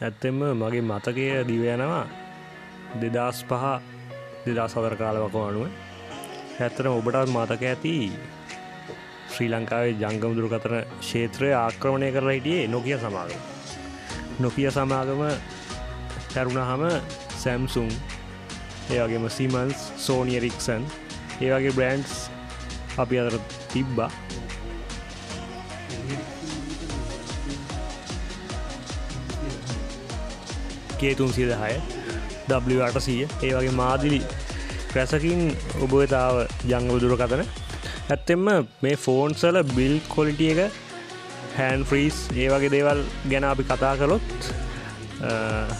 ඇත්තෙම මගේ මතකය දිවයනවා දෙදස් පහ දෙදස් සදර කාලවක අනුව ඇත්තන ඔබටත් මතක ඇති ශ්‍රී ලංකාවේ ජංගම දුරකතන ක්ෂේත්‍රය ආක්‍රමණය කරලා හිටියේ නොකිය සමාගම. නොකිය සමාගම තැරුණහම සැම්සුම් ඒවගේම සිමන්ස් සෝනියරික්සන් ඒවගේ බ්‍රන්ඩ්ස් අපි අතර තිබ්බා. කේතුන් සියද හය වට සිය ඒ වගේ මාදිලි ප්‍රැසකින් ඔබතාව ජංගව දුරකතන ඇත්තෙම මේ ෆෝන්සල බිල් කොලිටිය එක හැන් ෆ්‍රීස් ඒ වගේ දේවල් ගැන අපි කතා කළොත්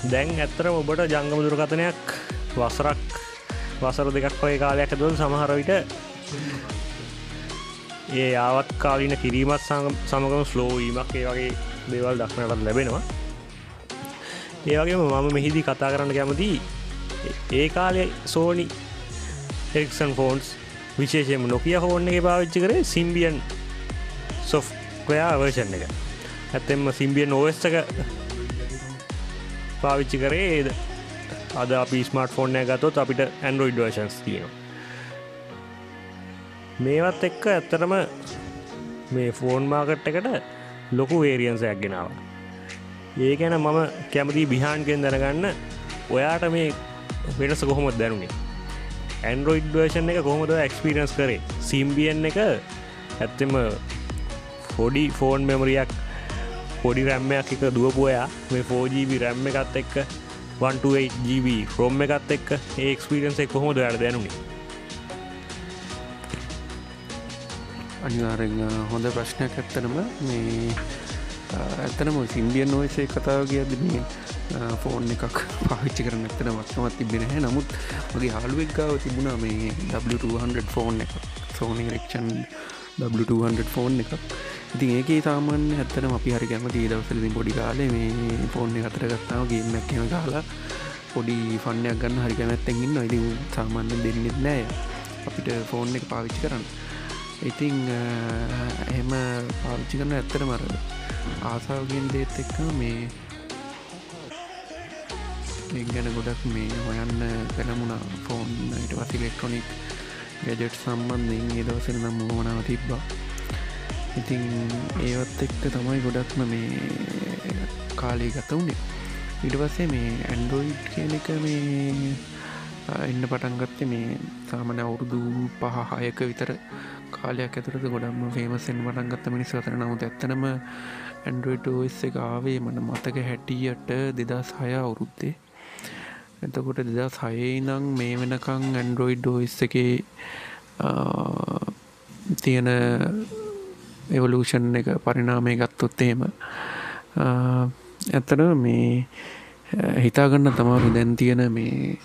දැන් ඇත්තරම ඔබට ජංගම දුරකතනයක් වසරක් වසර දෙකක් වගේ කාලයක් ඇතුව සමහරවිට ඒ ආවත් කාලින කිරීමත් සමගම ස්ලෝවීමක් ඒ වගේ දේවල් දක්නටත් ලැබෙනවා. ඒවගේම මම මෙහිදී කතා කරන්න කැමති ඒ කාලය සෝනි එක්සන් ෆෝන්ස් විශේෂයම නොකිය හෝන්න එක පාවිච්චි කරේ සිම්බියන් සොෆ්කයා අවර්ෂන් එක. ඇත්තෙම සිම්බියන් ඕස්ක පාවිච්චි කරේ අද අපි ස්මර්ට ෆෝර්න ගතොත් අපිට ඇන්ඩරෝයිඩ් වර්ෂන්ස් තියෙනවා. මේවත් එක්ක ඇත්තරම මේ ෆෝන් මාකට් එකට ලොකු වේරියන්සයක් ගෙනාව. ඒ ගැන මම කැමති බිහාන්ගෙන් දැනගන්න. ඔයාට මේ වෙනස කොහොමත් දැනුනේ? ඇන්ඩරෝයිඩ් වර්ෂන් එක කොහොමද එක්ස්පිරන්ස් කරේ? සිම්බියන් එක ඇත්තෙම පොඩි ෆෝන් මෙමරියක් පොඩි රැම්මයක් එක දුවපුයා මේ ෆෝජීබි රැම්ම එකත් එක්ක 1GB ෆ්‍රෝම් එකත් එක්ක ඒක්ස්පිරන්ස එක කොහොමද යට දැනුනේ? අනිවාරෙන් හොඳ ප්‍රශ්නයක් ඇත්තනම මේ ඇතනම සිම්බියන් නොයසේ කතාව කියද මේ ෆෝන් එකක් පාවිච්චි කරන ඇතන වත්නවත් තිබෙන හැ නමුත් මගේ හල්ුවෙක් ගාව තිබුණා මේ W200 ෆෝන් එක සෝනි රක්ෂන් W200 ෆෝන් එකක්. ඉතින් ඒක තාමන් ඇත්තන අපි හරි කැමති දවසලදි පොඩි කාලේ මේ ෆෝන් එකතර ගත්තාව ගේමැක්කම කාලා පොඩි ෆන්නයක් ගන්න හරි කැමැත්තැගින්න ඉති සාමාන්‍ය දෙන්නෙත් නෑ. අපිට ෆෝන් එක පාවිච්චි කරන්න. ඉතිං එහෙම පාවිච්චි කරන ඇත්තට මර ආසාවගෙන් දේත් එක්ක මේ ගැන ගොඩක් මේ හොයන්න පෙළමුණ ෆෝන් ට පස් ඉලෙක්ට්‍රොනික් ගැජට් සම්බන්ධයෙන් ඒ දවසර නම් මෝමනාව තිබ්බා. ඉතිං ඒවත් එක්ක තමයි ගොඩක්ම මේ කාලේ ගත වුණේ ඉට පස්සේ මේ ඇන්ඩරෝයිඩ් කියන එක මේ එන්න පටන්ගත්තේ මේ සාමන අවුරුදු පහහයක විතර කාලයක් ඇතුරද ගොඩක්ම ෆේමසෙන් වටන්ගත්ත මිනිස් අතර නමුත් ඇත්තනම ඇන්ඩරෝයිටෝස් එක ආවේ මන මතක හැටියට දෙදස් හය අවුරුත්තේ එතකොට දෙදස් හයේ නං මේ වෙනකං ඇන්ඩරෝයිඩ් ෝස් එක තියෙන එවලූෂන් එක පරිනාමය ගත්තොත් එහෙම. ඇත්තට මේ හිතාගන්න තමාරු දැන් තියෙන මේ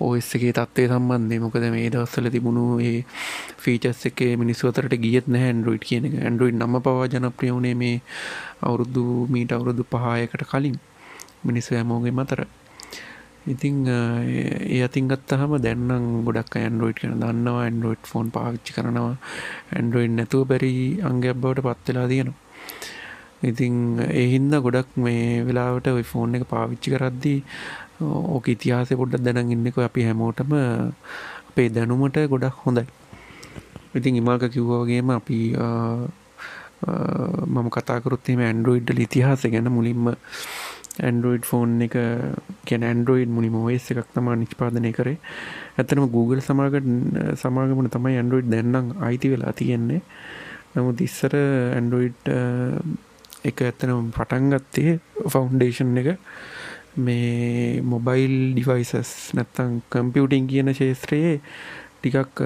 ඕස්සගේ තත්වේ සම්බන්ධය මොකද මේ දවස්සල තිබුණු ඒ ෆීචස් එක මිනිස්වතරට ගියත් නෑ ඇන්ඩරෝයිඩ් කියන එක. ඇන්ඩරෝයිඩ් නම පවා ජනප්‍රියවුණේ මේ අවුරුදු මීට අවුරුදු පහයකට කලින් මිනිස්සු ඇමෝගේ මතර ඉතිං ඒ අතින් ගත්තහම දැන්නම් ගොඩක් ඇන්ඩරෝයිඩ් කන දන්නවා ඇන්ඩරෝයිඩ් ෆෝන් පාවිච්චි කරනවා. ඇන්ඩරෝයිඩ් නැතුව බැරි අංගයක් බවට පත්වෙලා තියෙනවා. ඉතිං එහින්ද ගොඩක් මේ වෙලාවට ඔයි ෆෝන් එක පාවිච්චි කරද්දී ඕක ඉතිහාසය පොඩ්ඩක් දැන ඉන්නෙක අපි හැමෝටම අපේ දැනුමට ගොඩක් හොඳයි. ඉතින් ඉමාක කිව්වාගේම අපි මම කතාකරුත්තේම ඇන්ඩරෝයිඩ්ඩල ඉතිහාස ගැන මුලින්ම ඇන්ඩරෝයිඩ් ෆෝන් එක කැන ඇන්ඩරෝයිඩ් මුලිම ඔස් එකක් තමා නිෂ්පාදනය කරේ. ඇතනම Google සමාගට සමාගමන තමයි ඇන්ඩරෝයිඩ් දැන්නම් අයිති වෙලා තියෙන්නේ. නමුත් ඉස්සර ඇන්ඩරෝයිඩ් එක ඇත්තනම් පටන්ගත්තේ ෆෞන්ඩේෂන් එක. මේ මොබයිල් ඩිවයිසස් නැත්තං කම්පියුටිං කියන ශේත්‍රයේ ටිකක්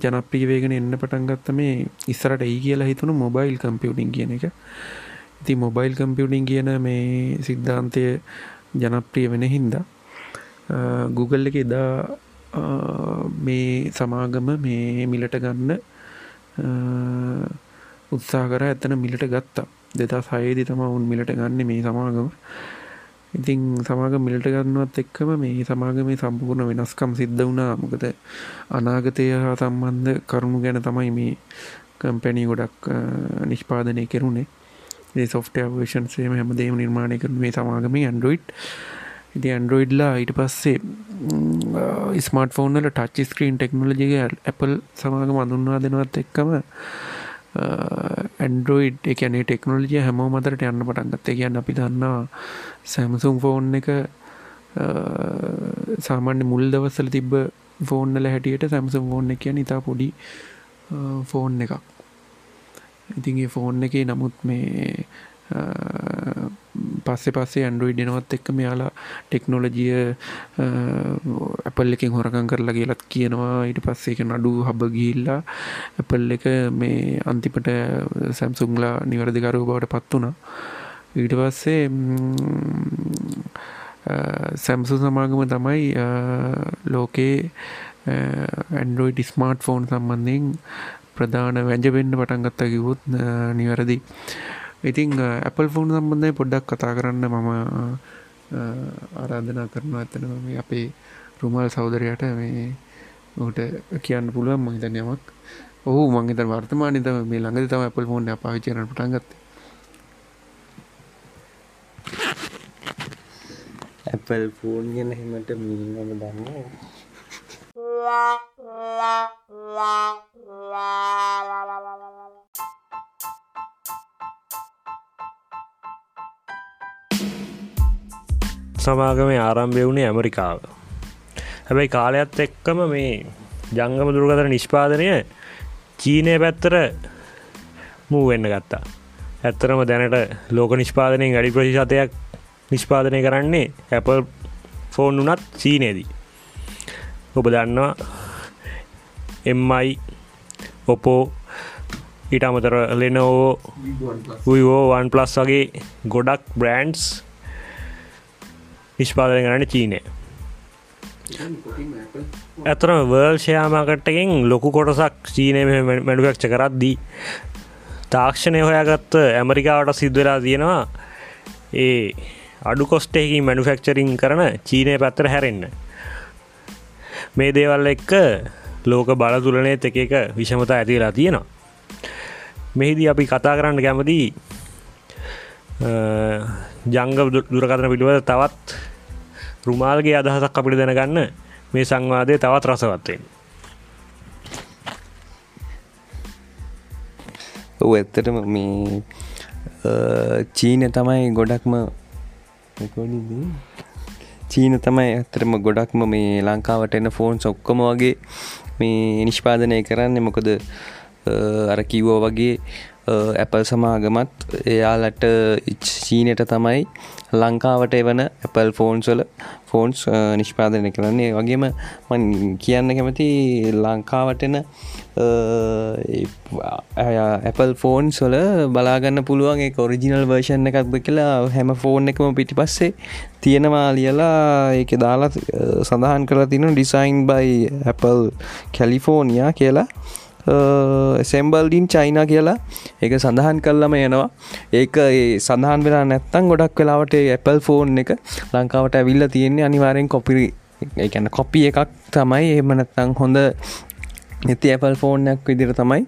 ජනප්‍රීවේගෙන එන්න පටන්ගත්ත මේ ඉස්සරට ඒ කියලා හිතුණු මොබයිල් කම්පියුටිං කියන එක. ඉති මොබයිල් කම්පියුටිං කියන මේ සිද්ධාන්තය ජනප්‍රිය වෙන හින්දා Google එක එදා මේ සමාගම මේ මිලට ගන්න උත්සා කර ඇතන මිලට ගත්තා. දෙතා සයේදි තම උන් මිලට ගන්න මේ සමාගම. ඉතිං සමාග මිල්ට ගන්නවත් එක්කම මේ සමාගම සම්පූර්ණ වෙනස්කම් සිද්ධ වුණා. මොකද අනාගතය හා සම්බන්ධ කරුණු ගැන තමයි මේ කම්පැනී ගොඩක් නිෂ්පාදනය කෙරුණේ. සොෆ්ට වේෂන්සේම හැමදේම නිර්මාණය කරන මේ සමාගම ඇන්ඩරෝයිඩ් ඉති ඇන්ඩරෝයිඩ්ලා ඊට පස්සේ ස්මර්ට ෆෝන්ල ටච් ස්ක්‍රීන් ටෙක්නෝලජික ඇපල් සමාගම අඳුන්වා දෙනවත් එක්කම ඇන්ඩරෝයිඩ් එකනේ ටෙක්නෝලජිය හැමෝ මතරට යන්න පටන්ගත්ත කියන්න අපි දන්නවා සැමසුම් ෆෝන් එක සාමාන්‍ය මුල් දවස්සල තිබ්බ ෆෝන්නල හැටියට සැම්සම් ෆෝන් එක නිතා පොඩි ෆෝන් එකක්. ඉතින්ගේ ෆෝන් එක නමුත් මේ පස්සෙ පස්සේ ඇන්ඩරෝයිඩ් එනවත් එක්ක මෙයාලා ටෙක්නෝලජිය ඇපල් එකින් හොරකං කරලා කියලත් කියනවා. ඊට පස්සේ එක නඩු හබ ගිල්ලා ඇපල් එක මේ අන්තිපට සැම්සුංලා නිවැරදිකරුව බවට පත් වුණා. ඊට පස්සේ සැම්සු සමාගම තමයි ලෝකයේ ඇන්ඩරෝයිඩ් ස්මාර්ට් ෆෝන් සම්බන්ධයෙන් ප්‍රධාන වැජබෙන්න්න පටන්ගත්තා කිවුත් නිවැරදි. ඉතිං ඇපල් ෆෝන් සම්බන්ධය පොඩ්ඩක් කතා කරන්න මම ආරාධනා කරනවා ඇතන මේ අපේ රුමල් සෞදරයට මේ ඔහුට කියන්න පුළුවන් මහිතන යමක්. ඔහු මංගත වර්තමානය තම මේ ළඟද තම ඇපල් ෆෝන් පාවිචරන පටන්ගත්ත ඇපල් ෆෝන් ගැන හෙමට මීනම දන්න සමාගමේ ආරම්භය වුණේ ඇමරිකාව. හැබැයි කාලයක්ත් එක්කම මේ ජංගම දුරගතර නිෂ්පාදනය චීනය පැත්තර මූ වෙන්න ගත්තා. ඇත්තරම දැනට ලෝක නිෂ්පාදනයෙන් වැඩි ප්‍රතිශතයක් නිෂ්පාදනය කරන්නේ ඇපල් ෆෝන් වනත් චීනයේදී ඔබ දන්නවා. එම්මයි ඔපෝ ඊට අමතර ලෙනෝ වෝ වන් ප්ලස් වගේ ගොඩක් බ්‍රන්ඩ්ස් නිෂ්පාදනය කරන්න චීනය. ඇතරම වර්ල් ෂයාමාකට්ටකින් ලොකු කොටසක් චීනය මැඩුවක්ෂ කරද්දී තාක්ෂණය හොයාගත්ත ඇමරිකාවට සිද්ධවෙලා තියෙනවා. ඒ අඩු කොස්ටේකින් මැනුෆෙක්චරින් කරන චීනය පැත්තර හැරෙන්න. මේ දේවල් එක්ක ලෝක බල තුලනේ එක එක විෂමතා ඇතිලා තියෙනවා. මෙහිදී අපි කතා කරන්න කැමති ජංග දුරකතන පිළිබඳ තවත් රුමාල්ගේ අදහසක් අපිට දැනගන්න මේ සංවාදය තවත් රසවත්වෙන් ඔ ඇත්තටම මේ චීන තමයි ගොඩක්ම චීන තමයි ඇතරම ගොඩක්ම මේ ලංකාවට එන්න ෆෝන් සොක්කොම වගේ මේ නිෂ්පාදනය කරන්න. මොකද අර කිව්වෝ වගේ ඇපල් සමාගමත් එයාලට චීනයට තමයි ලංකාවට එවන ඇපල් ෆෝන්ස්වල ෆෝන්ස් නිෂ්පාදනය කරන්නේ. වගේම කියන්න කැමති ලංකාවටන ඇපල් ෆෝන්ස් වල බලාගන්න පුළුවන් ඒ ඔරිජිනල් වර්ෂන් එකක්ද කියලා හැම ෆෝන් එකම පිටි පස්සේ තියෙනවා ලියලා ඒක දාලා සඳහන් කරලා තින ඩිසයින් බයි ඇපල් කැලිෆෝනියා කියලා. සෙම්බල්ඩින් චයින කියලා ඒක සඳහන් කල්ලම යනවා. ඒක සඳහන් වෙලා නැත්තං ගොඩක් වෙලාවට ඇපල් ෆෝන් එක ලංකාවට ඇවිල්ල තියෙන්නේ අනිවාරෙන් කොපිරි එකන්න කොපි එකක් තමයි. එහම නැත්තං හොඳ නැති ඇපල් ෆෝර්නයක් විදිර තමයි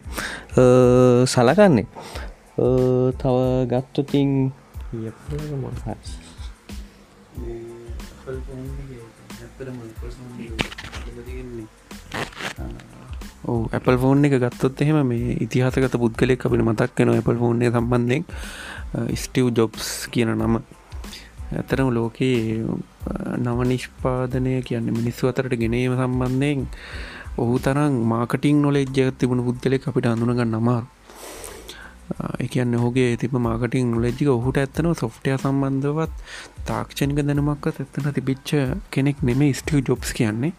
සලකන්නේ. තව ගත්තතින් ඇපල් ෆෝන් එක ගත්තොත් එහෙම මේ ඉතිහාසගත පුද්ගලෙක් අපිට මතක් වෙන ඇපල් ෆෝන්ය සම්බන්ධයෙන් ස්ටව් ජොබ්ස් කියන නම. ඇතරම ලෝකයේ නව නිෂ්පාදනය කියන්න මිනිස්සු අතරට ගෙනීම සම්බන්ධයෙන් ඔහු තරම් මාකටිං නොලෙජ්ජගත් තිබුණු පුද්ගලෙක් අපිට අඳුනගන්න අමාරු එකන්න ඔහුගේ තිබ මාකටිං නොලෙජ්ජික ඔහුට ඇත්තනව සොෆ්ටය සම්බන්ධවත් තාක්ෂණික දැනුමක්වත් ඇත්තන තිබිච්ච කෙනෙක් නෙමේ ස්ටව ජොබ්ස් කියන්නේ.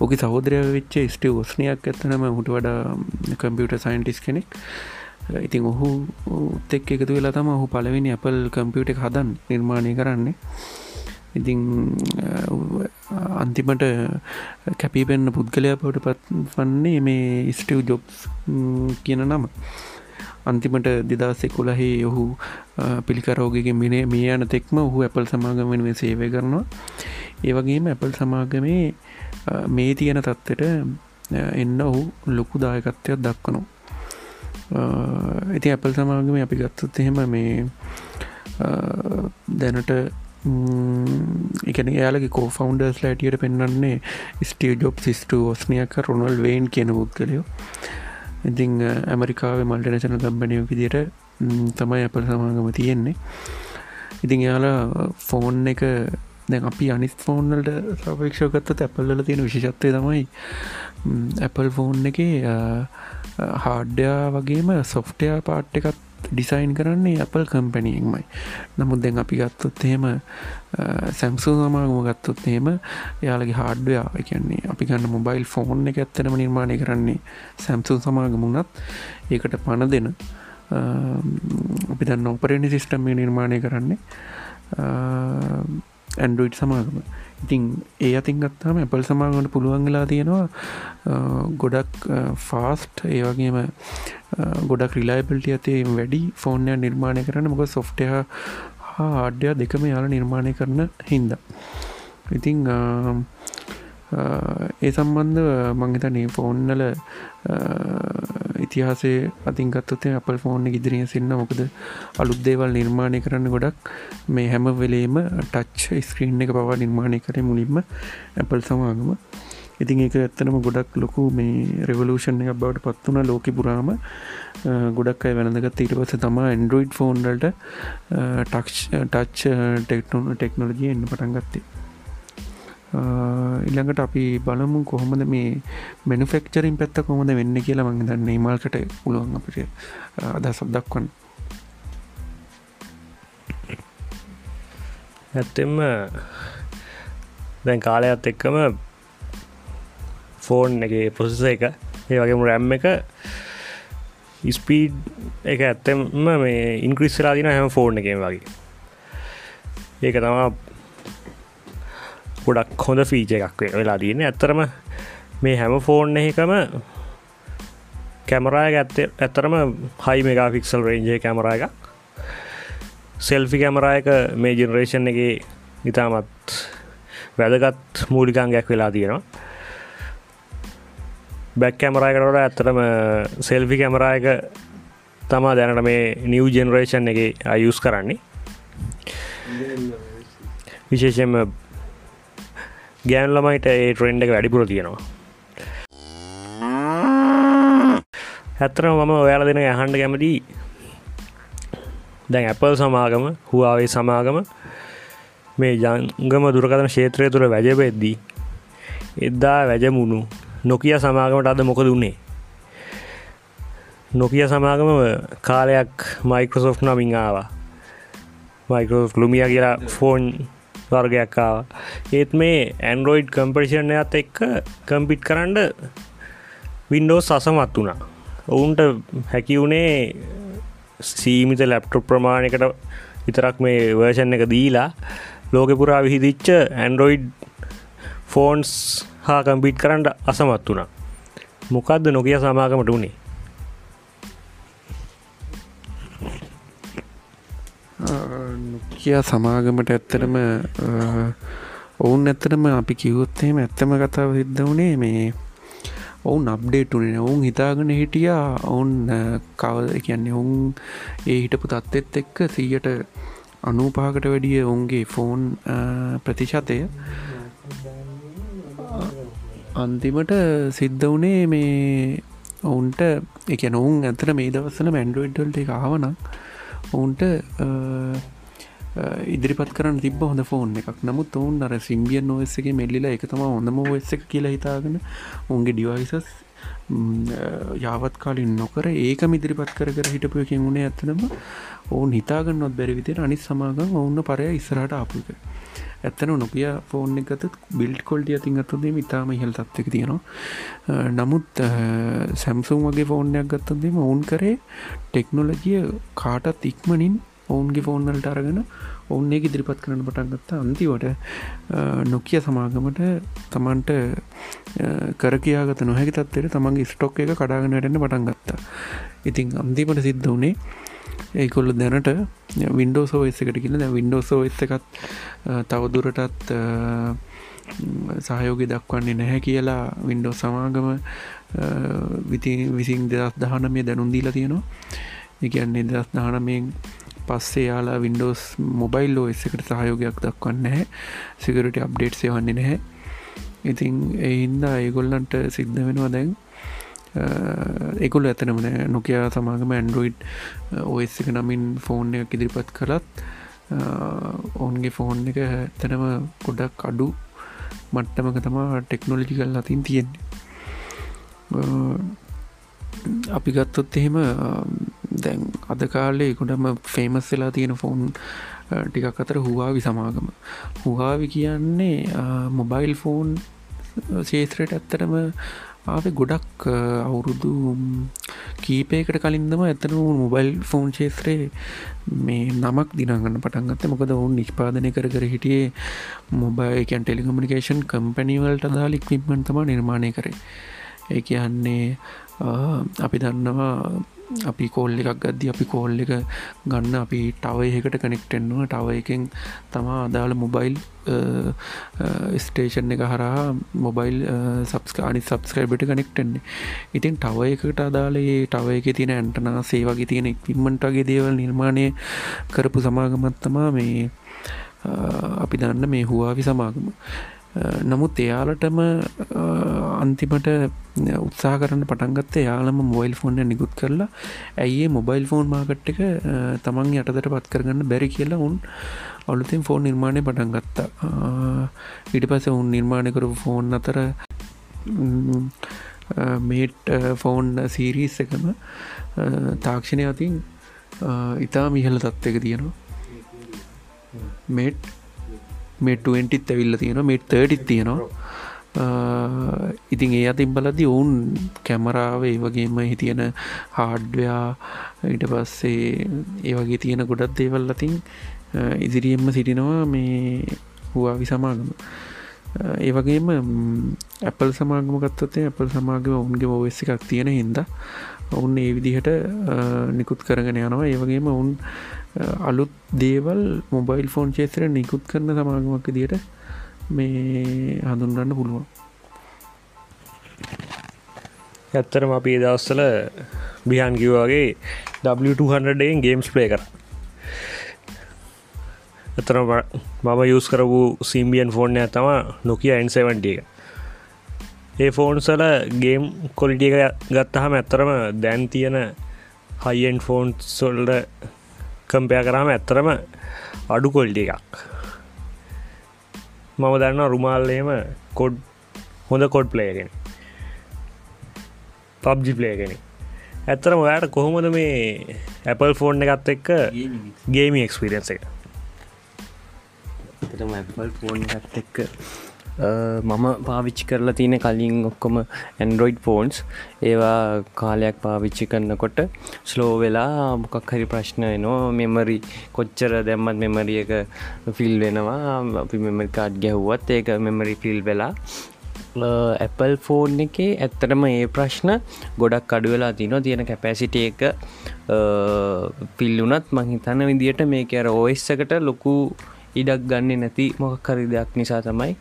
ඕක සහෝදරය වෙච්ච ස්ටව ඔස්නයක් ඇත්තනම හුට වඩා කම්පියුට සයින්ටිස් කෙනෙක්. ඉතින් ඔහු තෙක් එකතු වෙලා තම ඔහු පලවෙනි අපල් කම්පියුට එක හදන් නිර්මාණය කරන්නේ. ඉතිං අන්තිමට කැපිපෙන්න්න පුද්ගලයා පවට පත් වන්නේ මේ ස්ටව් ජොබ්ස් කියන නම. අන්තිමට දෙදස් එකුලහේ ඔහු පිළිකරෝගගේ මිනේ මේ යන තෙක්ම ඔහු ඇපල් සමාගමෙන් මේ සේවය කරනවා. ඒවගේම ඇපල් සමාගමේ මේ තියෙන තත්වට එන්න ඔහු ලොකු දායකත්වයක් දක්වනවා. ඉති ඇපල් සමාගම අපි ගත්තත් එහෙම මේ දැනට එකන යාලගේ කෝ ෆවන්ඩර්ස් ලෑටියට පෙන්න්නන්නේ ස්ටිය ජොබ් සිස්ට ෝස්නයක රොනල් වේන් කියන පුද්ගලයෝ. ඉතිං ඇමරිකාව මල්ටනශන ගම්බනයෝ විදියට තමයි අප සමාගම තියෙන්නේ. ඉතිං එයාලා ෆෝන් එක දැන් අපි අනිස් ෆෝන්වල්ට සාපේක්ෂකත්ත ඇපල්ල තියෙන විශෂත්වය තමයි ඇපල් ෆෝන් එක හාඩ්‍යයා වගේම සොෆ්ටයා පාට් එකත් ඩිසයින් කරන්නේ අපල් කම්පැනියෙක්මයි නමුත් දැන් අපි ගත්තොත් එහෙම සැම්සු සමාගම ගත්තොත් එහෙම යාලගේ හාඩ්වයා කියන්නේ අපි ගන්න මොබයිල් ෆෝන් එක ඇත්තනම නිර්මාණය කරන්නේ සැම්සු සමාගමුණත් ඒකට පණ දෙන අපි දන්න ඔපරනි සිිස්ටම්ය නිර්මාණය කරන්නේ ඇන්ඩරෝයිඩ් සමාගම. ඉතින් ඒ අතින් ගත්තාම ඇපල් සමාගමට පුළුවන් වෙලා තියෙනවා ගොඩක් ෆාස්ට් ඒ වගේම ගොඩක් රිලයිබල්ටි ඇතේ වැඩි ෆෝර්නය නිර්මාණය කරන්න. මොක සොෆ්ටය හා ආඩ්‍යයා දෙකම යාල නිර්මාණය කරන හින්ද. ඉතිං ඒ සම්බන්ධ මංහිතනේ ෆෝන්නල ඉතිහාසේ අතින්ගත්තේ අපල් ෆෝන් ඉදිරිය සින්න මොකද අලුත් දේවල් නිර්මාණය කරන්න ගොඩක් මේ හැම වෙලේම ටච් ස්ක්‍රීන් එක පවා නිර්මාණය කරය මුලින්ම ඇපල් සමාගම. ඉතින් ඒක ඇත්තනම ගොඩක් ලොකු මේ රෙවලූෂන් එක බවට පත් වුණ ලෝක පුරාම. ගොඩක් අය වැනදගත් ඊට පස තම ඇන්ඩරෝයිඩ් ෆෝන්ඩල්ට ටක්ෂ ටච් ටෙක්නො ටෙක්නොලජිය එන්න පටන් ගත්තේ. ඉළඟට අපි බලමු කොහොමද මේ මෙනුෆෙක්චරින් පැත්ත කොමද වෙන්න කියලා මං දන්න මල්කට පුළුවන් අපිට අදසක් දක්වන්න. ඇත්තෙම දැන් කාලයත් එක්කම ෆෝන් එක පොසස එක ඒ වගේම රැම් එක ස්පීඩ් එක ඇත්තෙම මේ ඉන්ක්‍රිස්ලා දින හැම ෆෝන් එකෙන් වගේ. ඒක තමා ගොඩක් හොඳ ෆීච එකක් වෙලා තියන ඇත්තරම මේ හැම ෆෝන් එකම කැමරාය ඇත්තේ ඇත්තරම හයි මෙගා ෆික්සල් රේන්ජය කැමරා එකක්. සෙල්ෆි කැමරායක මේ ජෙනරේෂන් එක ඉතාමත් වැදගත් මූලිකංගයක් වෙලා තියෙනවා. බැක් කැමරායකටට ඇත්තරම සෙල්ෆි කැමරායක තමා දැනට මේ නිව් ජෙනරේෂන් එක අයුස් කරන්නේ. විශේෂෙන්ම ගෑන් ළමයිට ඒ ට්‍රෙන්ඩ් එක වැඩිපුර තියෙනවා. ඇත්තරම මම ඔයාල දෙන ඇහන්ඩ කැමති දැන් ඇපල් සමාගම හුවාවේ සමාගම මේ ජංගම දුරකතන ක්ෂේත්‍රය තුළ වැජපෙද්දී එද්දා වැජමුණු නොකිය සමාගමට අද මොක දුන්නේ නොකිය සමාගම කාලයක් මයිකෝසොෆ් නමින් ආවා. මයිකෝ ලුමිය කියලා ෆෝන් වර්ගයක්කාව ඒත් මේ ඇන්ඩරෝයිඩ් කම්පර්ෂණයත් එක්ක කම්පිට් කරන්න වින්ඩෝස් අසමත් වුණා. ඔවුන්ට හැකිවුණේ සීමිත ලැප්ටොප් ප්‍රමාණයකට විතරක් මේ වර්ෂන් එක දීලා ලෝකපුරා විහිදිච්ච ඇන්ඩරෝයිඩ් ෆෝන්ස් හා කම්පිට් කරන්න අසමත් වුණා. මොකක්ද නොකිය සමාගමට වුණේ? කියා සමාගමට ඇත්තටම ඔවුන් ඇත්තටම අපි කිවොත්තේම ඇත්තම කතාව සිද්ධ වනේ මේ ඔවුන් අප්ඩේටුනේ ඔවුන් හිතාගෙන හිටියා ඔවුන් කවද කියන්නේ ඔවුන් ඒ හිටපු තත්ත්ෙත් එක්ක සීයට අනූපාකට වැඩිය ඔවුන්ගේ ෆෝන් ප්‍රතිශතය අන්තිමට සිද්ධ වනේ මේ ඔවුන්ට එක නොවුන් ඇතර මේ දවස්සන මැන්ඩුවඩ්ඩල්ට එක ආවනම් ඔවුන්ට ඉදිරිපත් කරන්න තිබ හොඳ ෆෝන් එකක්. නමුත් ඔවුන් අර සිම්බියන් නොවස්සගේ මෙල්ලිලා එක තම හොඳම වෙස්ස කියලා හිතාගෙන උන්ගේ ඩිවයිසස් යාවත් කාලින් නොකර ඒක මිදිරිපත් කර කර හිටපුයකින් වුණේ ඇත්තනම ඔවුන් හිතාගන්නත් බැරිවිතර අනිත් සමාගම් ඔවුන්න පරය ඉස්සරට ආපුක ඇත්තන නොකිය ෆෝන් එකත බිල්් කොල්ටිය අතින් අත්තුදේ ඉතාම ඉහල් තත්වක තියෙනවා. නමුත් සැම්සුම් වගේ ෆෝර්නයක් ගත්තදේම ඔවුන් කරේ ටෙක්නොලජිය කාටත් ඉක්මනින් ඔවුන්ගේ ෆෝන්නලට අරගෙන ඔවුන් ඒක ඉදිරිපත් කරන පටන් ගත්තා. අන්තිවට නොකිය සමාගමට තමන්ට කර කියාගත නොහැකි තත්වයට තමන්ගේ ස්ටොක් එක කඩාගෙනටන්න පටන් ගත්තා. ඉතින් අන්තිමට සිද්ධ වනේ ඒකොල්ල දැනට වින්ඩෝසෝ එස එකට කියල වින්ඩෝසෝ එස එකත් තවදුරටත් සහයෝග දක්වන්නේ නැහැ කියලා වින්ඩෝ සමාගම විති විසින් දෙදස් දහනමේ දැනුන්දීලා තියෙනවා. එකන්නේ දෙදස් දානමෙන් පස්සේ යාලා වින්ඩෝස් මොබයිල් ලෝ එකට සහයෝගයක් දක්වන්න නැහැ. සිකරට අප්ඩේට් සයවන්නේ නැහැ. ඉතින් එහින්ද ඒගොල්ලන්ට සිද්ධ වෙනවා දැන් එකුල් ඇතනම නෑ. නොකයා සමාගම ඇන්ඩරෝයිඩ් ඔස් එක නමින් ෆෝන් එක ඉදිරිපත් කරත් ඔවුන්ගේ ෆෝන් එක තැනම ගොඩක් අඩු මට්ටමක තමා ටෙක්නොලජි කල් අතින් තියෙන්නේ. අපි ගත්තොත් එහෙම දැන් අද කාලේ ගොඩම ෆේමස් වෙලා තියෙන ෆෝන් ටිකක් අතර හුවාවි සමාගම. හුවාවි කියන්නේ මොබයිල් ෆෝන් ශේත්‍රයට ඇත්තටම ආවේ ගොඩක් අවුරුදු කීපයකට කලින්දම ඇතන මොබයිල් ෆෝන් ශේත්‍රයේ මේ නමක් දිනගන්න පටන්ගත්ත මොකද ඔවුන් නිෂ්පාදනය කර කර හිටියේ මොබයිකන් ටෙලිකමිනිකේෂන් කම්පැනිවල්ට දාලික් විප්මන් තම නිර්මාණය කරේ. ඒ කියන්නේ අපි දන්නවා අපි කෝල් එකක් ගද්දි අපි කෝල් එක ගන්න. අපි ටවයකට කනෙක්ටෙන්වා ටව එකෙන් තමා අදාළ මොබයිල් ස්ටේෂන් එක හරහා මොබයිල් සබස්කානි සබස්ක්‍රයිබට කනෙක්ටෙන්නේ ඉතින් ටව එකට අදාලේ ටව එක තියෙන ඇන්ටනා සේවගේ තියෙන ඉක්විම්මටගේ දේවල් නිර්මාණය කරපු සමාගමත්තමා මේ අපි දන්න මේ හුවාවි සමාගම. නමුත් එයාලටම අන්තිමට උත්සා කරන්න පටන්ගත්ත යාලම මොයිල් ෆෝන්න නිකුත් කරලා ඇයිඒ මොබයිල් ෆෝන් මාකට් එක තමන් යටතට පත් කරගන්න බැරි කියලා උන් අලුතින් ෆෝන් නිර්මාණය පටන් ගත්තා. ඉට පස උන් නිර්මාණය කරු ෆෝන් අතර මේට් ෆෝන් සීරීස් එකම තාක්ෂණය අතින් ඉතා මිහල තත්වක තියෙනවා. මේට් මෙට්ටුවෙන්ටිත් ඇවිල්ල තියෙන මෙට් තඩිත් තියෙනවා. ඉතින් ඒ අතින් බලදි ඔවුන් කැමරාව ඒ වගේම හිතියෙන හාඩ්වයා ඊට පස්සේ ඒ වගේ තියෙන ගොඩත් දේවල් අතින් ඉදිරියෙන්ම සිටිනවා මේ හුවාවි සමාගම. ඒ වගේම ඇපල් සමාගම ගත්තතේ ඇපල් සමාගම ඔවුන්ගේ ඔවෙස් එකක් තියෙන හින්ද ඔවුන් ඒ විදිහට නිකුත් කරගෙන යනවා. ඒ වගේම ඔවුන් අලුත් දේවල් මොබයිල් ෆෝන් චේත්‍ර නිකුත් කරන සමාගමක් දිට මේ හඳුන්ගන්න පුළුවන්. ඇත්තරම අපි දවස්සල බිහන් කිව්වාගේ W200ෙන් ගේම්ස් ප්ලේ කර එතර මම යස් කරපු සිම්බියන් ෆෝර්නය තම නොකිය එන්සවන්ට එක. ඒ ෆෝන්සල ගේම් කොලිටිය එක ගත්තහම ඇත්තරම දැන් තියෙන හයිෙන් ෆෝන් සොල්ඩ කම්පය කරාම ඇත්තරම අඩු කොල්ටි එකක්. මම දන්න රුමාල්ලේම කොඩ් හොඳ කොඩ් ප්ලේගෙන පබ්ජි ප්ලේගෙන ඇත්තරම ඔයාට කොහොමද මේ ඇපල් ෆෝන් එකත් එක්ක ගේමි එක්ස්පිරියන්ස එක? ෆෝන් එකත් එක්ක මම පාවිච්චි කරලා තියෙන කලින් ඔක්කොම ඇන්ඩරොයිඩ් ෆෝන්ස් ඒවා කාලයක් පාවිච්චි කරන්නකොට ස්ලෝ වෙලා මොකක් හරි ප්‍රශ්න එනවා. මෙමරි කොච්චර දැම්මත් මෙමරි එක ෆිල් වෙනවා. අපි මෙමරි කාඩ් ගැහුවත් ඒක මෙමරි ෆිල් වෙලා ඇපල් ෆෝන් එකේ ඇත්තටම ඒ ප්‍රශ්න ගොඩක් අඩුවෙලා තිනවා තියෙන කැපැසිට එක පිල්ලුනත් මහිතන්න විදිට මේක අර ඕස්සකට ලොකු ඉඩක් ගන්න නැති මොකක් හරි දෙයක් නිසා තමයි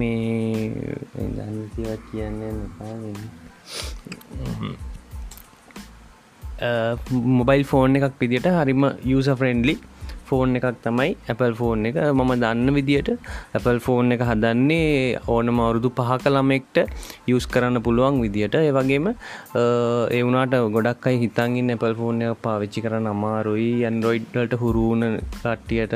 මේ දන්තිවත් කියන්න මොබයිල් ෆෝන් එකක් පිදිට හරිම යස ෆ්‍රෙන්ඩලි ෆෝන් එකක් තමයි Apple ෆෝන් එක. මම දන්න විදියට Apple ෆෝන් එක හදන්නේ ඕනම අවුරුදු පහක ළමෙක්ට යස් කරන්න පුළුවන් විදියට. ඒ වගේම ඒ වුණට ගොඩක් අයි හිතන්ගින් Apple ෆෝන් එක පාවිච්චි කරන්න අමාරුයි. ඇන්ඩරොයිඩ්ලට හුරුණ කට්ටියට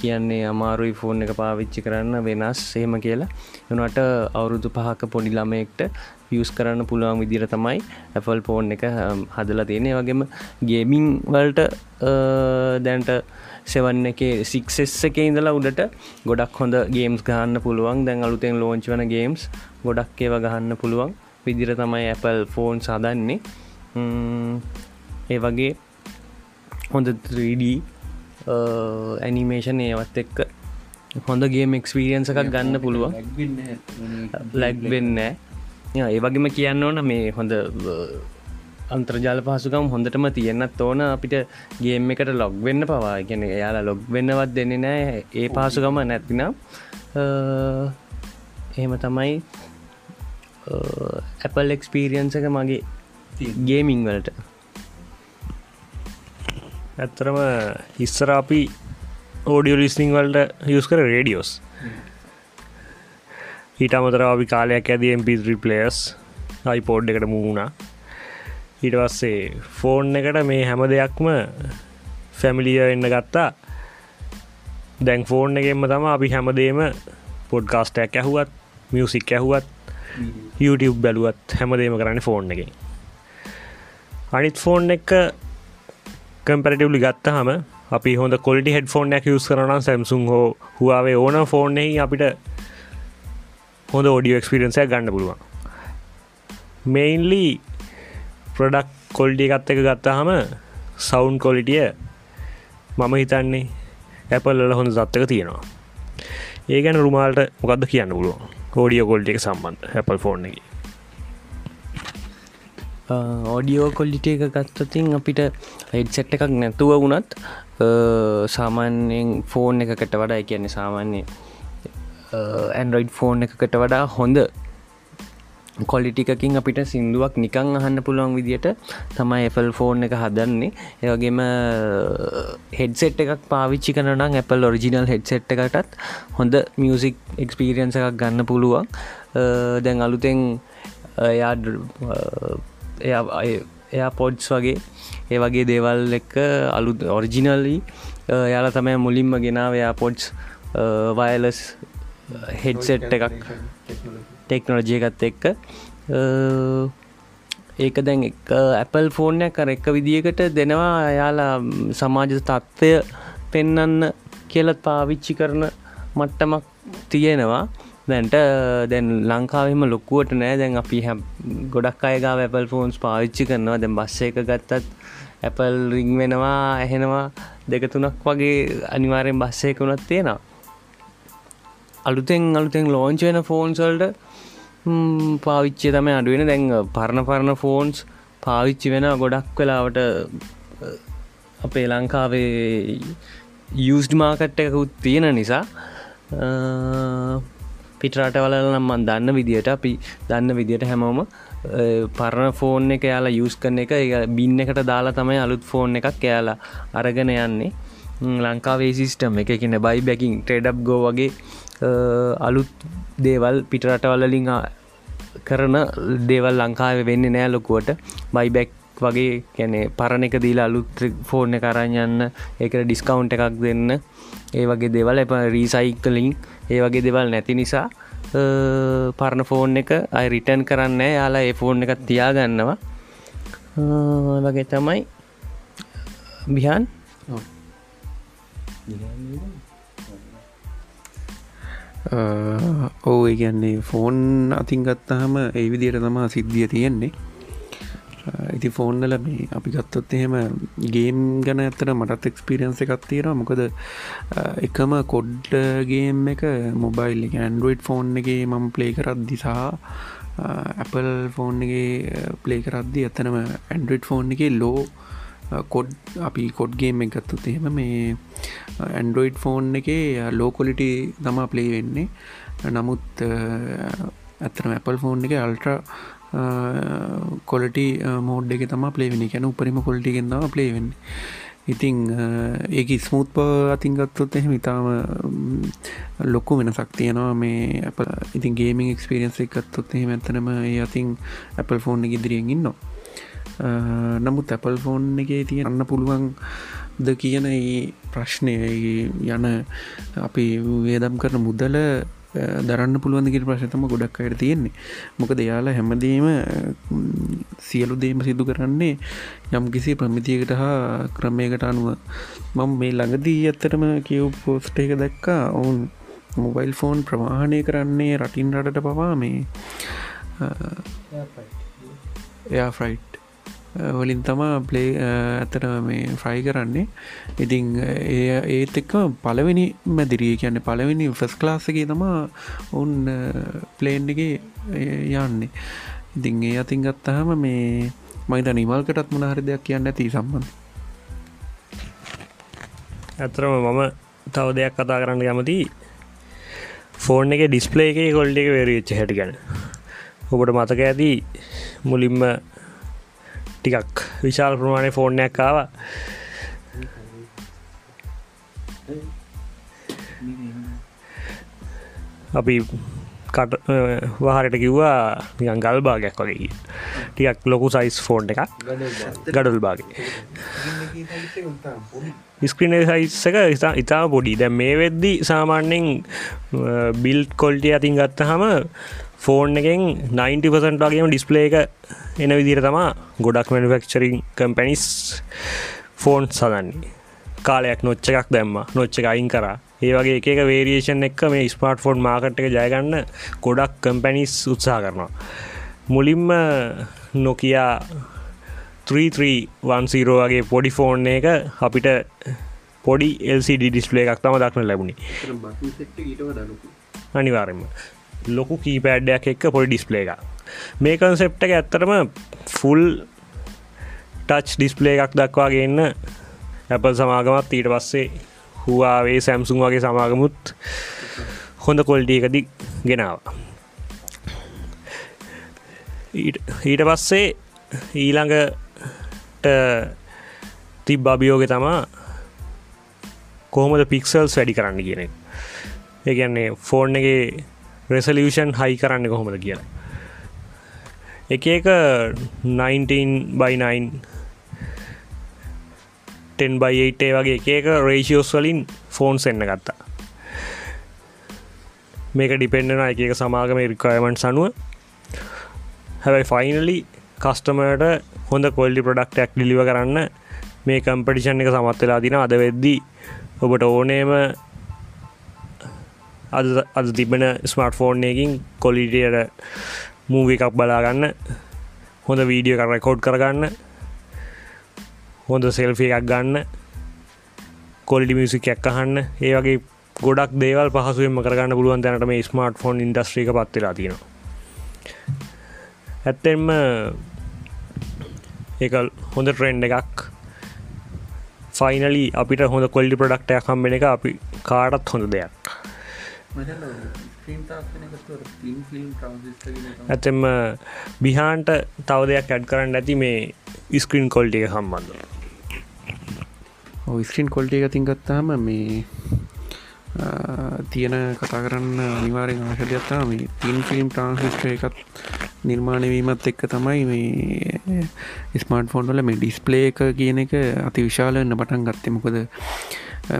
කියන්නේ අමාරුයි ෆෝන් එක පාවිච්චි කරන්න වෙනස් සේම කියලා. එනට අවුරුදු පහක පොඩි ළමයෙක්ට පියස් කරන්න පුළුවන් විදිර තමයි ඇෆල් ෆෝන් එක හදලා තියෙන වගේම ගේමිං වල්ට දැන්ට සෙවන්න එක සික්සෙස් එක ඉඳලා උඩට ගොඩක් හොඳ ගේම්ස් ගහන්න පුළුවන්. දැන් අලුතෙන් ලෝංචි වන ගේම්ස් ගොඩක් ඒව ගහන්න පුළුවන් විදිර තමයි Apple ෆෝන් සදන්නේ ඒ වගේ හොඳ 3D ඇනිමේෂන් ඒවත් එක්ක හොඳ ගේම එක්ස්පිරියන්ස එකක් ගන්න පුළුවන්. ලැග් වෙන්න ඒ වගේම කියන්න ඕන මේ හොඳ අන්ත්‍රජාල පහසුකම් හොඳටම තියෙන්න්නත් ඕන අපිට ගේම් එකට ලොග් වෙන්න පවා. ගැන එයාලා ලොග් වෙන්නවත් දෙන්නේ නෑ ඒ පාසුකම නැතිනම් එහෙම තමයි ඇපල් එක්ස්පීරියන්ස එක මගේ ගේමිං වලට ඇත්තරම ඉස්සර අපි ඕඩියෝ ලිස්නිං වලට යස් කර රේඩියෝස් ඊට අමතර අපි කාලයක් ඇද MP3 පලේස් අයිපෝඩ් එකට මුණා ඊට පස්සේ ෆෝන් එකට මේ හැම දෙයක්ම ෆැමිලිය එන්න ගත්තා. දැන් ෆෝන් එකෙන්ම තම අපි හැමදේම පොඩ්කාස්ටයක් ඇහුවත් මියසික් ඇහුවත් YouTube බැලුවත් හැමදේම කරන්න ෆෝන් එක අනිත් ෆෝන් එක කම්පරටවලි ගත්ත හම අපි හොඳ කොල්ටි හෙඩ ෆෝන් එක යස් කරන සැම්සුන් හෝ හවාවේ ඕන ෆෝන් එහි අපිට හොඳ ෝඩියෝ එක්ස්පිරන්සය ගන්න පුළුවන්. මෙයින්ලි ප්‍රඩක් කොල්ඩි එකත් එක ගත්තාහම සවුන් කොලිටිය මම හිතන්නේ ඇපල්ල හොඳ සත්තක තියෙනවා. ඒ ගැන රුමාල්ට මොකක්ද කියන්න පුළුව ෝඩියෝ කොල්ටි එක සම්බන්ධ හැපල් ෆෝන් එක. ඕඩියෝ කොල්ලිට එක ගත්තතින් අපිට හෙඩ්සෙට් එකක් නැතුව වුණත් සාමාන්‍යයෙන් ෆෝන් එකකට වඩා කියන්නේ සාමාන්‍ය ඇන්ඩරොයිඩ් ෆෝන් එකකට වඩා හොඳ කොලිටිකකින් අපිට සිින්දුවක් නිකං අහන්න පුළුවන් විදිට තමයි එෆල් ෆෝන් එක හදන්නේ. ඒවගේම හෙඩසෙට් එකක් පාවිච්චි කනනම් Apple ඔරිජිනල් හෙඩ්සෙට් එකටත් හොඳ මියසික් එක්ස්පිරියන්ස එකක් ගන්න පුළුවන්. දැන් අලුතෙන් එයා පොඩ්ස් වගේ ඒ වගේ දේවල් එක අලු ඔරිජිනල්ලි යාලා තමයි මුලින්ම ගෙනාව එයා පොඩ්ස් වයලස් හෙඩ්සෙට් එකක්. ටෙක්නොලජයකත් එක්ක. ඒක දැන් එක ඇපල් ෆෝර්නයක් කර එක විදිකට දෙනවා. යාලා සමාජ තත්ත්වය පෙන්නන්න කියලත් පාවිච්චි කරන මට්ටමක් තියෙනවා දැන්ට දැන් ලංකාවම ලොකුවට නෑ. දැන් අපි හැ ගොඩක් අයගා ඇපල් ෆෝන්ස් පාවිච්චි කරනවා. දැන් බස්ස එක ගත්තත් ඇපල් රිං වෙනවා ඇහෙනවා. දෙක තුනක් වගේ අනිවාරයෙන් බස්සයකුනත් තියෙනවා. අලුතෙන් අලුතෙන් ලෝංචයන ෆෝන්සල්ට පාවිච්චය තම අඩුවෙන දැන් පරණ පරණ ෆෝන්ස් පාවිච්චි වෙන ගොඩක් වෙලාවට. අපේ ලංකාවේ යස්ඩ මාකට් එකකුත් තියෙන නිසා. පිටරට වල නම්මන් දන්න විදියට අපි දන්න විදියට හැමෝම පරණ ෆෝන් එක යාලා යස් කරන එක බින්න එකට දාලා තමයි අලුත් ෆෝන් එකක් එයාලා අරගෙන යන්නේ. ලංකාවේ සිිස්ටම් එක. කියන බයි බැකින් ට්‍රෙඩබ් ගෝ වගේ අලුත් දේවල් පිටරටවල්ලින් කරන දේවල් ලංකාව වෙන්න නෑ ලොකුවට. බයිබැක් වගේ කැනෙ පරණ එක දීලා අලුත් ෆෝර්න කරන්න ඒකට ඩිස්කවුන්් එකක් දෙන්න. ඒ වගේ දෙවල් එප රීසයිකලින් ඒ වගේ දෙවල් නැති නිසා පරණ ෆෝන් එක අයි රිටන් කරන්න යාලා ඒ ෆෝන් එකත් තියාගන්නවා. වගේ තමයි. බිහන්? ඕ කියන්නේ ෆෝන් අතින් ගත්තහම ඒ විදියට තමා සිද්ධිය තියෙන්නේ ඉති ෆෝන්නල මේ අපි ගත්තොත් එහෙම ගේම් ගැන ඇත්තට මටත් එක්ස්පිරියන්ස එකක් තියෙනවා. මොකද එකම කොඩ්ගේම් එක මොබයිල් එක ඇන්ඩරෝයිඩ් ෆෝන් එක මම ප්ලේ කරද්දි සහ Apple ෆෝන් එක ප්ලේ කරද්දි ඇතනම ඇන්ඩරෝයිඩ් ෆෝන් එක ලෝ කොඩ් අපි කොඩ්ගේම් එක ගත්තුත් එහෙම මේ ඇන්ඩරෝයිඩ් ෆෝන් එක ලෝකොලිටි තමා ප්ලේ වෙන්නේ. නමුත් ඇතරම Apple ෆෝන් එක අල්ට්‍ර කොලටි මෝඩ් එක තම පලේවෙන කැන උපරිම කොල්ටිගෙන් තම පලේවෙන්න ඉතිං ඒක ස්මූත් ප අතින් ගත්තොත් එහෙම ඉතාම ලොක්කු වෙනසක් තියෙනවා. මේ ඉතින් ගේමින් එක්ස්පිරියන්ස් එකත්තොත් එහෙම ඇතනම ඒ අතින් Apple ෆෝන් එක ඉදිරියෙන් ඉන්නවා. නමුත් ඇපල් ෆෝන් එක තියන්න පුළුවන් ද කියන ප්‍රශ්නය යන අපි වේදම් කරන මුදල දරන්න පුළුවන්දිකට ප්‍රශ්තම ගොඩක් අයට තියෙන්නේ. මොක දෙයාලා හැමදීම සියලු දේම සිදු කරන්නේ යම් කිසි ප්‍රමිතියකට හා ක්‍රමයකට අනුව. මම මේ ළඟදී ඇත්තටම කියව් පෝස්ට එක දැක්කා. ඔවුන් මොබයිල් ෆෝන් ප්‍රවාහණය කරන්නේ රටින් රටට පවා මේ එයා ෆ්‍රයිට් වලින් තමා ප්ලේ ඇතර මේ ෆ්‍රයි කරන්නේ. ඉතිං ඒ ඒත් එක්ක පලවෙනි මැදිරිය කියන්න පලවෙනි ෆස් ක්ලාසගේ තමා ඔවුන් ප්ලේන්් එක යන්නේ. ඉතිං ඒ අතින් ගත්තහම මේ මයිත නිමල්කටත් මොනහරි දෙයක් කියන්න ඇති සම්බන්ධ. ඇතරම මම තව දෙයක් කතා කරන්න කැමති. ෆෝන් එක ඩිස්පලේ එක කොල්ඩ එක වේරච්ච හැටි ගැන. ඔබට මතක ඇති මුලින්ම ටිකක් විශාල් ප්‍රමාණය ෆෝර්නයක් ආව. අපි කට වහරට කිව්වා නිකන් ගල් භාගයක් වගේ ටිකක් ලොකු සයිස් ෆෝන් එකක්. ගඩල් බාගේ ස්ක්‍රීන සයිස්සක ඉතා ඉතා පොඩි. දැ මේ වෙද්දි සාමාන්‍යෙන් බිල්් කොල්ටිය අතින් ගත්ත හම ෆෝන් එකෙන් 90% වගේම ඩිස්පලේ එක එන විදිර තමා ගොඩක් මනිෆක්චරින් කම්පැනිස් ෆෝන් සදන්නේ කාලයක් නොච්ච එකක් දැම්ම. නොච්ච එක අයින් කරා. ඒ වගේ එක වේරියේෂන් එක්ක මේ ස්මාර්ට් ෆෝන් මාකට් එක ජයගන්න ගොඩක් කම්පැනිස් උත්සා කරනවා. මුලින්ම නොකයා 3310 වගේ පොඩි ෆෝන් එක අපිට පොඩි LCD ඩිස්පලේ එකක් තම දක්න ලැබුණි. අනිවාරෙන්ම ලොකු කීපෑඩ්ඩයක් එක්ක පොඩි ඩිස්පලේ එක මේ කන්සෙප්ට එක ඇත්තරම ෆුල් ටච් ඩිස්පලේ එකක් දක්වාගන්න ඇපල් සමාගමත්. ඊට පස්සේ හවාවේ සැම්සුන් වගේ සමාගමුත් හොඳ කොල්ඩිය එකදි ගෙනාව. ඊට පස්සේ ඊළඟට තිබ් අභියෝග තමා කොහොමද පික්සල්ස් වැඩි කරන්න කියන ඒගැන්නේ ෆෝර්න් එක රෙසලියෂන් හයි කරන්න කොහොමද කියලා. එක එක 19 බයි9 10බයිට වගේ එක රේෂියෝස් වලින් ෆෝන්ස් එන්න ගත්තා. මේක ඩිපෙන්ඩන එක එක සමාගම රිකයමන්ට් සනුව හැබයි ෆයිනලි කස්ටමට හොඳ කොල්ඩි ප්‍රඩක්ටක් ඩිලිව කරන්න මේ කම්පටිෂන් එක සමත් වෙලා දින අද වෙද්දී ඔබට ඕනේම අද අද තිබෙන ස්මර්ට ෆෝන් එකින් කොලිටියට මූව එකක් බලාගන්න හොඳ වීඩියෝ කර රෙකෝඩ් කරගන්න හොඳ සෙල්ෆි එකක් ගන්න කොල්ඩි මියසිකයක් අහන්න. ඒ වගේ ගොඩක් දේවල් පහසුවෙන්ම කරගන්න පුළුවන් තැනට මේ ස්මාර්ට් ෆෝන් ඉන්ඩස්ට්‍රික පත්වෙලා තියෙනවා. ඇත්තෙන්ම ඒ හොඳ ට්‍රෙන්ඩ් එකක්. ෆයිනලි අපිට හොඳ කොල්ඩි ප්‍රඩක්ටයක් හම්බෙන එක අපි කාටත් හොඳ දෙයක්. ඇතෙම බිහාන්ට තව දෙයක් ඇඩ් කරන්න ඇති මේ ස්ක්‍රීන් කොල්ටි එක සම්බන්ධ ස්ක්‍රීන් කොල්ටි එක තිංගත්තාම මේ තියෙන කතා කරන්න අනිවාරෙන් ආශදයක්ත්තා මේ තින් ෆිල්ම් ට්‍රන්සිස්ට එකත් නිර්මාණවීමත් එක්ක තමයි මේ ස්මාර්ට ෆෝන්වල මේ ඩිස්පලේ එක කියන එක අති විශාලන්න පටන් ගත්තෙමකොද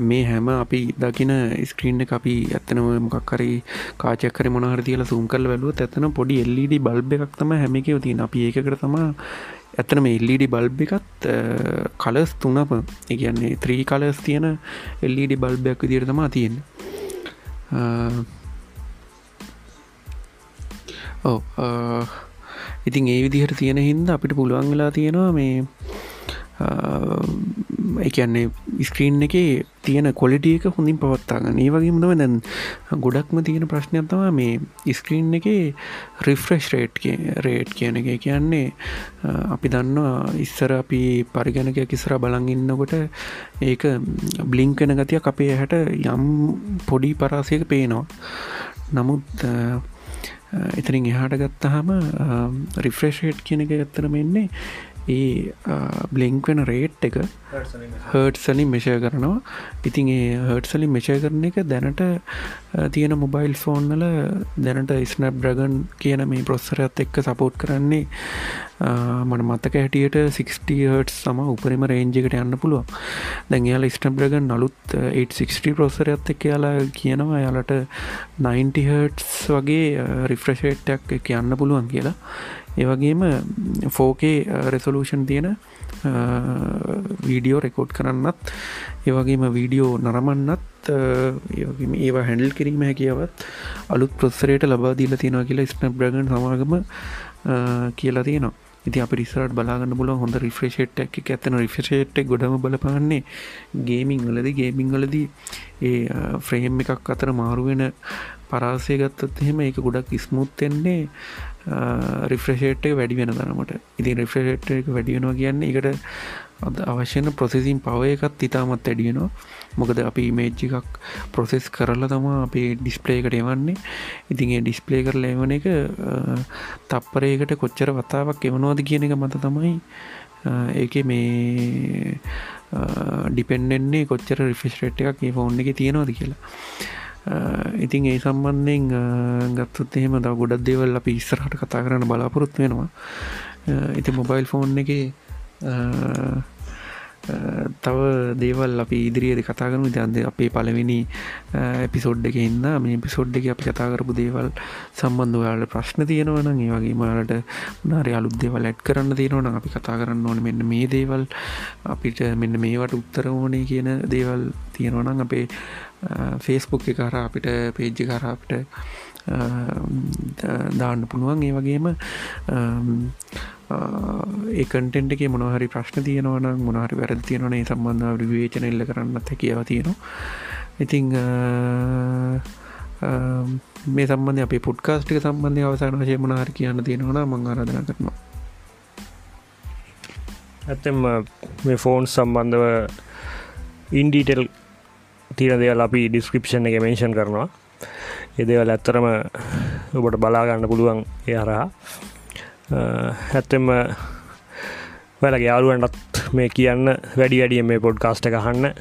මේ හැම අපි දකින ස්ක්‍රීන් එක අපි ඇත්තනම මොකක්කරි කාචයක්කර මොනහර තියලා සුම් කරල වැලුව ඇත්තන පොඩි එල්ලඩ බල්බ එකක් තම හැමිකව තින් අපි ඒකට තමා ඇත්තන මේ එල්ලඩ බල්බ් එකත් කලස් තුනප එකන්නේ ත්‍රී කලස් තියෙන එල්ලඩ බල්බයක් විදිර තමා තියෙන ඕ ඉතින් ඒ විදිහට තියෙන හින්ද අපිට පුළුවන් වෙලා තියෙනවා මේ එකන්නේ ස්ක්‍රීන් එක තියෙන කොලිටිය එක හොඳින් පවත්තාගන්න ඒ වගේ මුදව දැන් ගොඩක්ම තියෙන ප්‍රශ්නයක්තම මේ ස්ක්‍රීන් එක රිෆ්‍රෙශ් රේට් රේට් කියන එක. කියන්නේ අපි දන්නවා ඉස්සර අපි පරිගණක කිසර බලන් ඉන්නකොට ඒක බ්ලිංකන ගතියක් අපේ හැට යම් පොඩි පරාසයක පේනවා. නමුත් එතරින් එහාට ගත්තහම රිෆ්‍රෙෂේට් කියන එක ගත්තරම එන්නේ ඒ බ්ලෙන්ක් වෙන රේට් එක හර්ට්සලින් මෙෂය කරනවා. ඉතින් ඒ හර්ට්සලින් මෙෂය කරන එක දැනට තියෙන මොබයිල් ෆෝන්නල දැනට ස්නප් ්‍රගන් කියන මේ ප්‍රොස්සරත් එක්ක සපෝට් කරන්නේ මට මතක හැටියට 60හට සම උපරිම රේන්ජකට යන්න පුළුවන්. දැන් යාල ස්ටම්බ්‍රගන් නලුත් 860 ප්‍රොස්සරත් එක් යාලා කියනවා යාලට 90හටස් වගේ රිෆ්‍රෂේට්යක් එක යන්න පුළුවන් කියලා. ඒවගේම ෆෝකේ රෙසලූෂන් තියෙන uh, වීඩියෝ රෙකෝඩ් කරන්නත් ඒවගේම වීඩියෝ නරමන්නත් uh, ඒවගේම ඒවා හැඩල් කිරීම හැකියාවත් අලුත් ප්‍රොස්සරයට ලබා දීල තියෙනවා කියලා ස්න බ්‍රගන් සමාගම uh, කියලා තියෙනවා. ඉති අප රිසරට බලාගන්න පුල හොඳ රිෆ්‍රේෂේට් එක ඇතන රිෆිෂේට් ගොඩම බලපාන්නේ ගේමිං වලද. ගේමිං වලදී ඒ ෆ්‍රේම් එකක් අතර මාරුවෙන පරාසය ගත්තත් එහෙම ඒක ගොඩක් ස්මුත්තෙන්නේ රිෆ්‍රෂේට් එක වැඩි වෙන තරමට. ඉති රිෆ්‍රෂේට් එක වැඩි වෙනවා කියන්නේ එකට අද අවශ්‍යන ප්‍රොසෙසින් පව එකත් ඉතාමත් ඇඩියනවා මොකද අපි මේජ්ජි එකක් ප්‍රොසෙස් කරලා තමා අපේ ඩිස්පලේකට එවන්නේ. ඉතින් ඒ ඩිස්පලේ කර ලේවන එක තප්පරයකට කොච්චර වතාවක් එවනවාද කියන එක මත තමයි ඒක මේ ඩිපෙන්ඩෙන්නේ කොච්චර රිෆිස්ටේට් එකක් ඒ ෆෝන් එක තියෙනවාද කියලා. ඉතින් ඒ සම්බන්ධයෙන් ගත්තුත් එහෙම ද ගොඩක් දේවල් අපි ඉස්සරහට කතා කරන්න බලාපොරොත්තු වෙනවා. ඉති මොබයිල් ෆෝන් එක තව දේවල් අපි ඉදිරියද කතාගනු දන්ද අපේ පලවෙනි එපිසෝඩ් එක ඉන්න මේ පිසෝඩ් එක අපි කතාකරපු දේවල් සම්බන්ධ ඔයාලට ප්‍රශ්න තියෙනවන ඒ වගේ මාලට නාරය අලුත් දේවල් ඇඩ් කරන්න තියෙනවන අපි කතා කරන්න ඕන මෙන්න මේ දේවල්. අපිට මෙන්න මේවට උත්තර ඕනේ කියන දේවල් තියෙනවනම් අපේ ෆේස්බුක් එක කර අපිට පේජ්ජි කර අපිට දාන්න පුළුවන්. ඒ වගේම ඒකටෙන්ට එක මොනහරි ප්‍රශ්න තියෙනවන මොනහරි වැරදි තියෙනවන ඒ සම්බන්ධ විවේචන එල්ල කරන්නත් හැකියාව තියෙනවා. ඉතිං මේ සම්බන්ධ අප පුඩ්කාස්ටික සම්බන්ධය අවසාන වශය මොනහරි කියන්න තියෙනවන මං ආරධන කරනවා. ඇත්තෙම මේ ෆෝන් සම්බන්ධව ඉන්ඩීටෙල් තියෙන දෙවල් අපි ඩිස්ක්‍රපෂන් එක මේෂන් කරනවා. එදවල් ඇත්තරම ඔබට බලාගන්න පුළුවන් ඒ හරහා. ඇත්තෙම වැලගේ යාලුවන්ටත් මේ කියන්න වැඩි වැඩිය මේ පොඩ්කාස්ට එක හන්න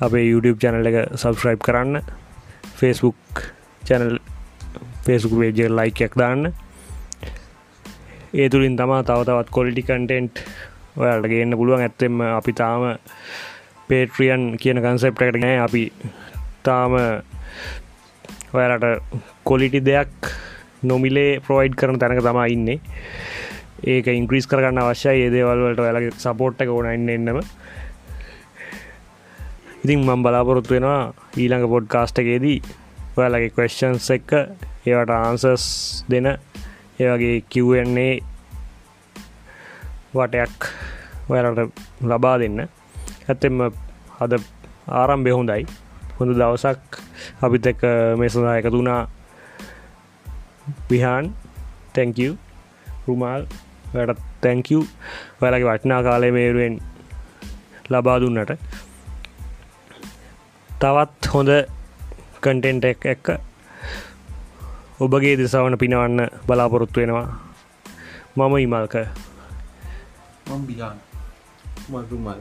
අපේ YouTube චැනල එක සබස්ක්‍රයිබ් කරන්න. ෆස්බුක් චැනල් ෆේසුක වේජ ලයිකයක් දාන්න. ඒ තුළින් තමා තවතවත් කොලිටි කන්ටෙන්ට් ඔයාලට ගන්න පුළුවන්. ඇත්තෙම අපි තාම පේට්‍රියන් කියන කන්සෙප්ට එකට නෑ. අපි තාම ඔයාලට කොලිටි දෙයක් නොමිලේ ප්‍රෝයිඩ් කරන තැනක තමා ඉන්නේ. ඒක ඉංක්‍රීස් කරගන්න අවශ්‍යයි. ඒදේවල්වලට ඔයාලගේ සපෝට්ට එක ඕන එන්න එන්නම. ඉතින් මම් බලාපොරොත්තු වෙනවා ඊළඟ පොඩ් කාස්ටකේදී ඔයාලගේ කවස්්චන්ස් එක්ක ඒවට ආන්සස් දෙන ඒවගේ කිව්න්නේ වටයක් ඔයාලට ලබා දෙන්න. ඇත්තෙම අද ආරම්භය හොඳයි. හොඳ දවසක් අපිත් එක්ක මේ සඳහා එකතුනා විහාන් තැංකව රුමාල් වැට තැංකව් වැලගේ වටනා කාලය මේරුවෙන් ලබා දුන්නට. තවත් හොඳ කන්ටෙන්ට එක් එක්ක ඔබගේ දෙසවන පිනවන්න බලාපොරොත්තු වෙනවා. මම ඉමල්ක මම් බියාන් මරුමල්